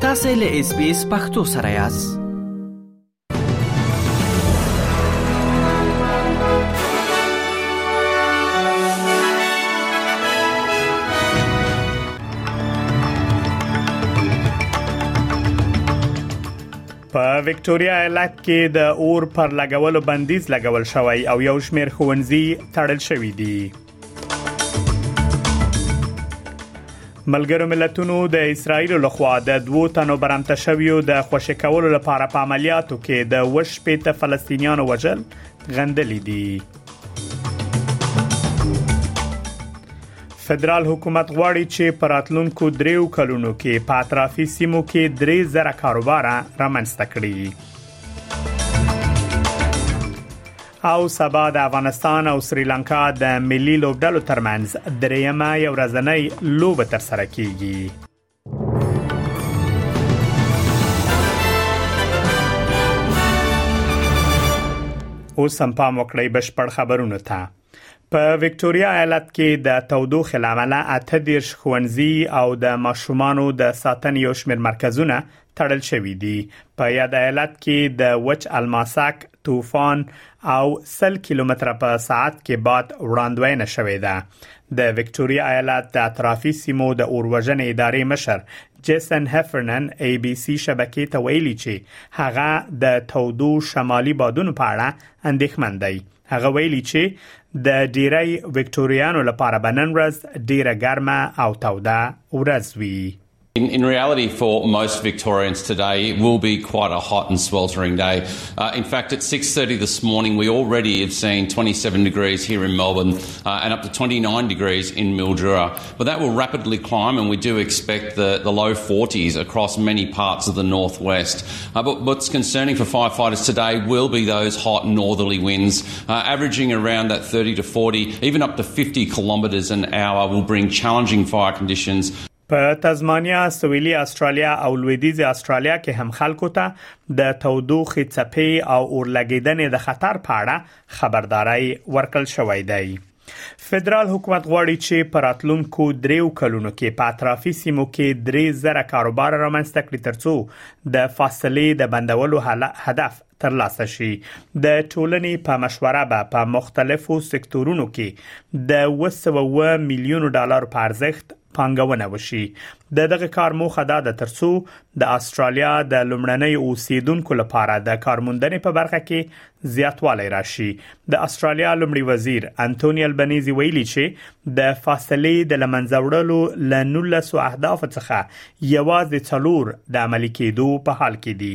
تاسو له اس بي اس پختو سره یاست په وکټوريا ایالت کې د اور پر لګولو بندیز لګول شوی او یو شمېر ښوونځي تړل شوي دي ملګرو ملتونو د اسرایل لخوا د دوو تنو برمته شویو د خوشی کولو لپاره په عملیاتو کې د وش پېته فلسطینیانو وژل غندلې دي فدرال حکومت غواړي چې پراتلونکو دریو کلونو کې په اطرافي سیمو کې درې زره کاروبار رامنځته کړي او سبا د افغانستان او سریلانکا د ملي لوبډلو ترمنځ درېیمه یو ورځنۍ لوبه تر سره کیږي اوس هم پام وکړئ بشپړ خبرونه ته په وکټوريا ایالت کې د تودوخې لامل اته ډیر ښوونځي او د ماشومانو د ساتنې یو شمېر مرکزونه تړل شوې دي په یاد ایالت کې د وچ الماسک طوفان او 100 کیلومتر په ساعت کې باد وړاندوینه شوې ده د وکټوريا ایالت د اطرافي سیمو د اوروژن ادارې مشر جیسن هفرنن ای بي سي شبکې ته ویلي چې هغه د تودو شمالي بادونو په اړه اندېښمن دی هغه ویلي چې د ډیری وکټوریانو لپاره بنن ورځ ډیره ګرمه او توده ورځ وي In, in, reality, for most Victorians today, it will be quite a hot and sweltering day. Uh, in fact, at 6.30 this morning, we already have seen 27 degrees here in Melbourne uh, and up to 29 degrees in Mildura. But that will rapidly climb and we do expect the, the low 40s across many parts of the northwest. Uh, but what's concerning for firefighters today will be those hot northerly winds, uh, averaging around that 30 to 40, even up to 50 kilometres an hour will bring challenging fire conditions په تزمانیا، سویلي استرالیا او لویدیځ استرالیا کې هم خلکو ته د تودوخې څپې او اورلګیدنې د خطر په اړه خبرداري ورکړل شوې ده. فدرال حکومت غواړي چې په راتلونکو دریو کلونو کې په اطرافي سیمو کې درې زره کاروبار رامنځته کړي ترڅو د فاصلې د بندولو هدف ترلاسه شي د ټولنې په مشوره به په مختلفو سکتورونو کې د 200 میلیون ډالر په ارزښت پانګونه وشي د دغه کار موخه دا ده ترڅو د استرالیا د لومړنۍ اوسیدونکو لپاره د کارموندنې په برخه کې زیاتوالی راشي د استرالیا لومړي وزیر انټونی البنيزي ویلي چې د فاصلې د لمنځه وړلو ل 19 اهداف څخه یوازې څلور د عملي کېدو په حال کې دي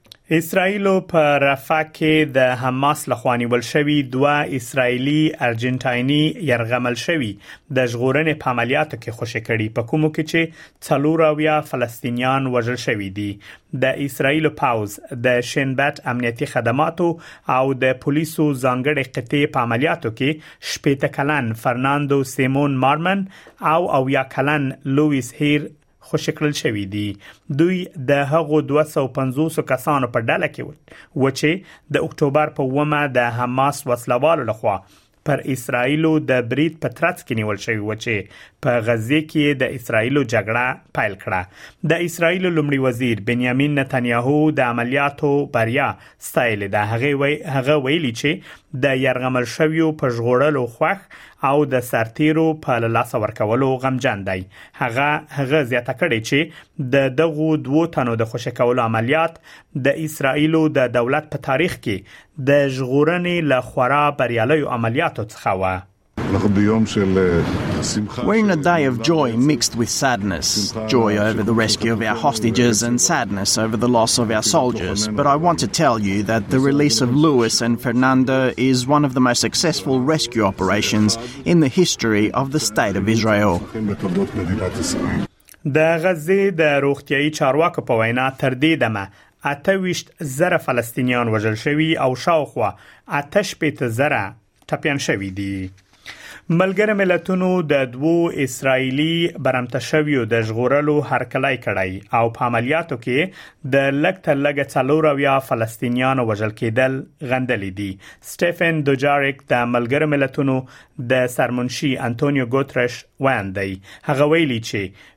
اسرایلو په رفح کې د حماس لخوا نیول شوی دوه اسرایلی ارجنټاینی يرغمل شوی د ژغورنې په عملیاتو کې خوشی کړي په کومو کې چې څلور اویا فلسطینیان وژل شوی دي د اسرایل پاوز د شینبت امنیتي خدماتو او د پولیسو ځانګړي قطعي په عملیاتو کې شپېته کلن فرناندو سیمون مارمن او اویا کلن لوئیس هیر خوشې کړل شوې دي دوی د هغو 250 کسانو په ډله کې و چې د اکتوبر په ومه د حماس وسلوالو لخوا پر اسرایلو د برید په ترڅ کې نیول شوی و چې په غزه کې د اسرایلو جګړه پیل کړه د اسرایلو لومړي وزیر بنیامین نتانیاهو د عملیاتو بریا ستایلی ده هغه وی هغه ویلی چې د يرغمل شویو په ژغورلو خوښ او د سرتیرو په لاس ورکولو غمجن دی هغه هغه زیاته کړې چې د دغو دوو تنو د خوشی کولو عملیات د اسرایل د دولت په تاریخ کې د ژغورنې له خورا بریالیو عملیاتو څخه و We're in a day of joy mixed with sadness. Joy over the rescue of our hostages and sadness over the loss of our soldiers. But I want to tell you that the release of Luis and Fernando is one of the most successful rescue operations in the history of the State of Israel. د غزې د روغتیاي چارواکو په وینا تر دې دمه زره فلسطینیان وژل او شاوخوا زره ټپيان شوي دي ملګری ملتونو د دوو اسرایلی برمته شویو د ژغورلو هرکلای کړی او په عملیاتو کې د لګ تر لګ څلور او یا فلسطینیانو وژل کېدل غندلې دي سټيفن دوجاریک د ملګری ملتونو د سرمنشي انټونیو ګوترش ویاندی هغه ویلي چې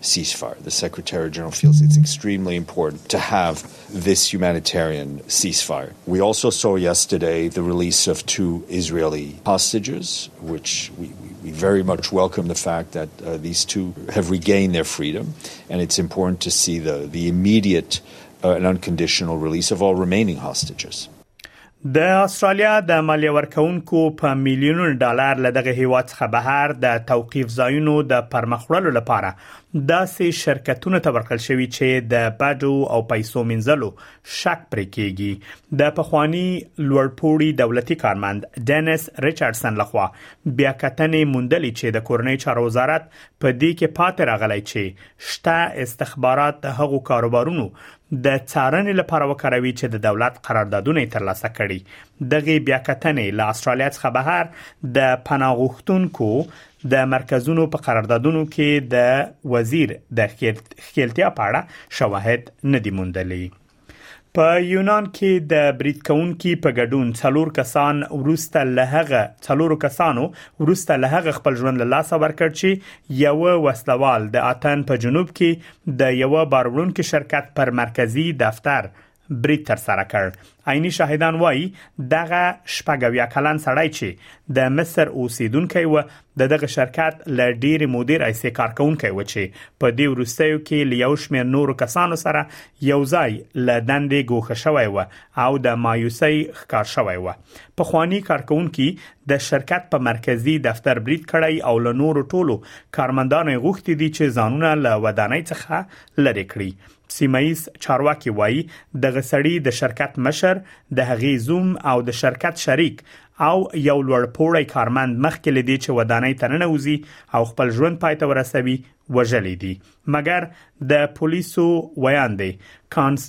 ceasefire. The Secretary General feels it's extremely important to have this humanitarian ceasefire. We also saw yesterday the release of two Israeli hostages, which we, we very much welcome the fact that uh, these two have regained their freedom. And it's important to see the, the immediate uh, and unconditional release of all remaining hostages. د استرالیا د مالیه ورکونکو په میلیونونو ډالر له دغه هیواد څخه بهر د توقيف ځایونو د پرمخوړلو لپاره داسې شرکتونو ته ورکړل شوی چې د بډو او پیسو منځلو شک پرې کیږي د پخوانی لوړپوړي دولتي کارمند ډینس ریچارډسن لخوا بیا کتنې موندلې چې د کورنۍ چارو وزارت په دې کې پاتې راغلی چې شته استخبارات د هغو کاروبارونو د څارنې لپاره وکاروي چې د دولت قراردادونه یې ترلاسه کړي دغه بیا کتنې له استرالیا څخه بهر د پناه غوښتونکو د مرکزونو په قراردادونو کې د وزیر د خېلتیا په اړه شواهد نه دی موندلی په یونان کې د برید کونکو په ګډون څلور کسان ورسته لهغه څلورو کسانو ورسته لهغه خپل ژوند له لاسه ورکړ چې یو وسلوال د اتن په جنوب کې د یوه بار وړونکي شرکت پر مرکزي دفتر برید تر سره کړ عیني شاهدان وایي دغه شپږویا کلن سړی چې د مصر اوسیدونکی و د دغه شرکت ل ډیر مودې راځي کارکونکي و چې په دې ورستیو کې لیو شمیر نور کسانو سره یو ځای ل دندې ګوښه شوی و او د مایوسۍ ښکار شوی و پخوانی کارکونکي د شرکت په مرکزی دفتر برید کړی او له نورو ټولو کارمندانو غوښتي دي چې ځانونه له ودانۍ څخه لری کړی سیمایز چارواکي وایي دغه سړی د شرکت مشر د هغې زوم او د شرکت شریک او یو لوړ پوړی کارمند مخکې لدی چې ودانۍ ته ننوځي او خپل ژوند پای ته ورسوي وژلې دي مګر د پولیسو ویاندې کانس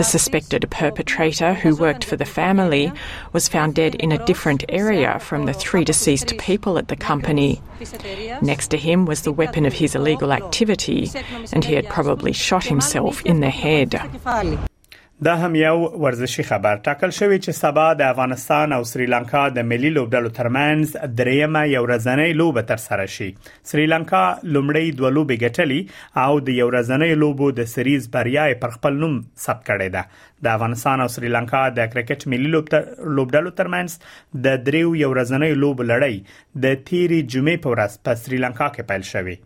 The suspected perpetrator, who worked for the family, was found dead in a different area from the three deceased people at the company. Next to him was the weapon of his illegal activity, and he had probably shot himself in the head. دا هم یو ورزشي خبر ټاکل شوی چې سبا د افغانستان او سریلانکا د ملي لوبډلو ترمنځ دریمه یو ورځنۍ لوب تر سره شي سریلانکا لومړی دوه لوبې ګټلي او د یو ورځنۍ لوبو د سریز بریا پر خپل نوم ثبت کړې ده د افغانستان او سریلانکا د کرکټ ملي لوبډلو ترمنځ د دریو یو ورځنۍ لوبو لړۍ د تیری جمعې په ورځ په سریلانکا کې پیل شوه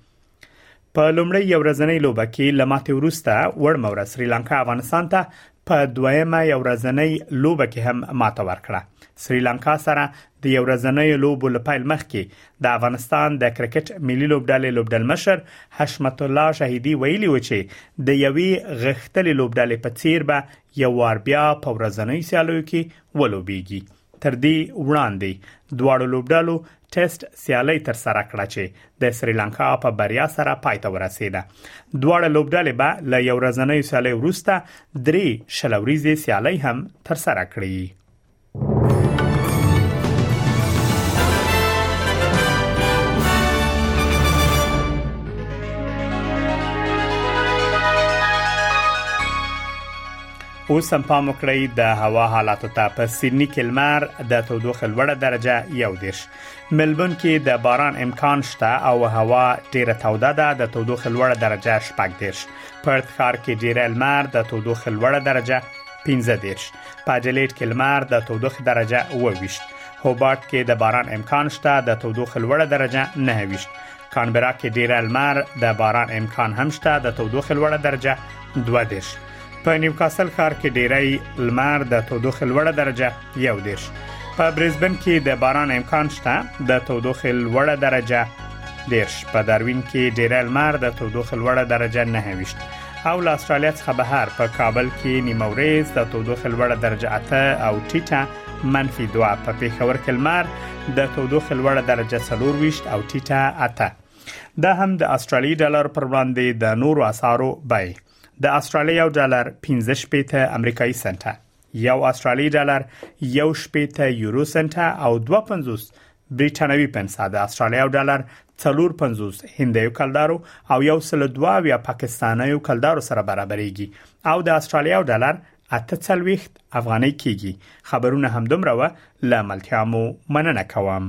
په لومړی یو ورځنۍ لوبه کې لماتې ورسته وړمه ورځ سریلانکا افغانستان ته په دویمه یو ورځنۍ لوبه کې هم ماته ورکړه سریلانکا سره د یو ورځنۍ لوبو لپاره مخکې د افغانستان د کرکټ ملي لوبډلې لوبډل مشر حشمت الله شهیدی ویلي و چې د یوې غښتلې لوبډلې په څیر به یو وار بیا په ورځنۍ سیالیو کې ولوبېږي تر دې وړاندې دواړو لوبډلو ټیسټ سیالي تر سره کړه چې د سریلانکا په بریا سره پای ته ورسیده دواړه لوبډلې به له یو ورځنۍ سیالي وروسته درې شلوريزي سیالي هم تر سره کړي اوس هم پام وکړئ د هوا حالاتو ته په سیدنی کې لمر د تودوخه لوړه درجه یو دیش ملبون کې د باران امکان شته او هوا ډیره توده ده د تودوخه لوړه درجه شپږ دیش پرت ښار کې ډیره لمر د تودوخه لوړه درجه 15 دیش په جلیټ کې لمر د تودوخه درجه 28 هوبارت کې د باران امکان شته د تودوخه لوړه درجه 29 کانبرا کې ډیره لمر د باران امکان هم شته د تودوخه لوړه درجه 2 دیش په نیوکاسل ښار کې ډیری لمر د تودوخې لوړه درجه یو دیش په برزبن کې د باران امکان شته د تودوخې لوړه درجه دیش په داروین کې ډیری لمر د تودوخې لوړه درجه نه هویشت او له استرالیا څخه بهر په کابل کې نیمه ورځ د تودوخې لوړه درجه اته او ټیټه منفي دوه په پیښور کې لمر د تودوخې لوړه درجه 24 او ټیټه اته دا هم د استرالی ډالر پر وړاندې د نورو اسعارو بیه د استرالیا یو ډالر 15 شپېته امریکایي سنټه یو استرالی ډالر یو شپېته یورو سنټه او 250 بریټانوي پنسه د استرالیا یو ډالر 450 هندیو کلدارو او یو سل دوا یا پاکستانیو کلدارو سره برابرېږي او د استرالیا یو ډالر اته څلويخت افغانۍ کیږي خبرونه همدومره و لاملتیا مو مننه کوم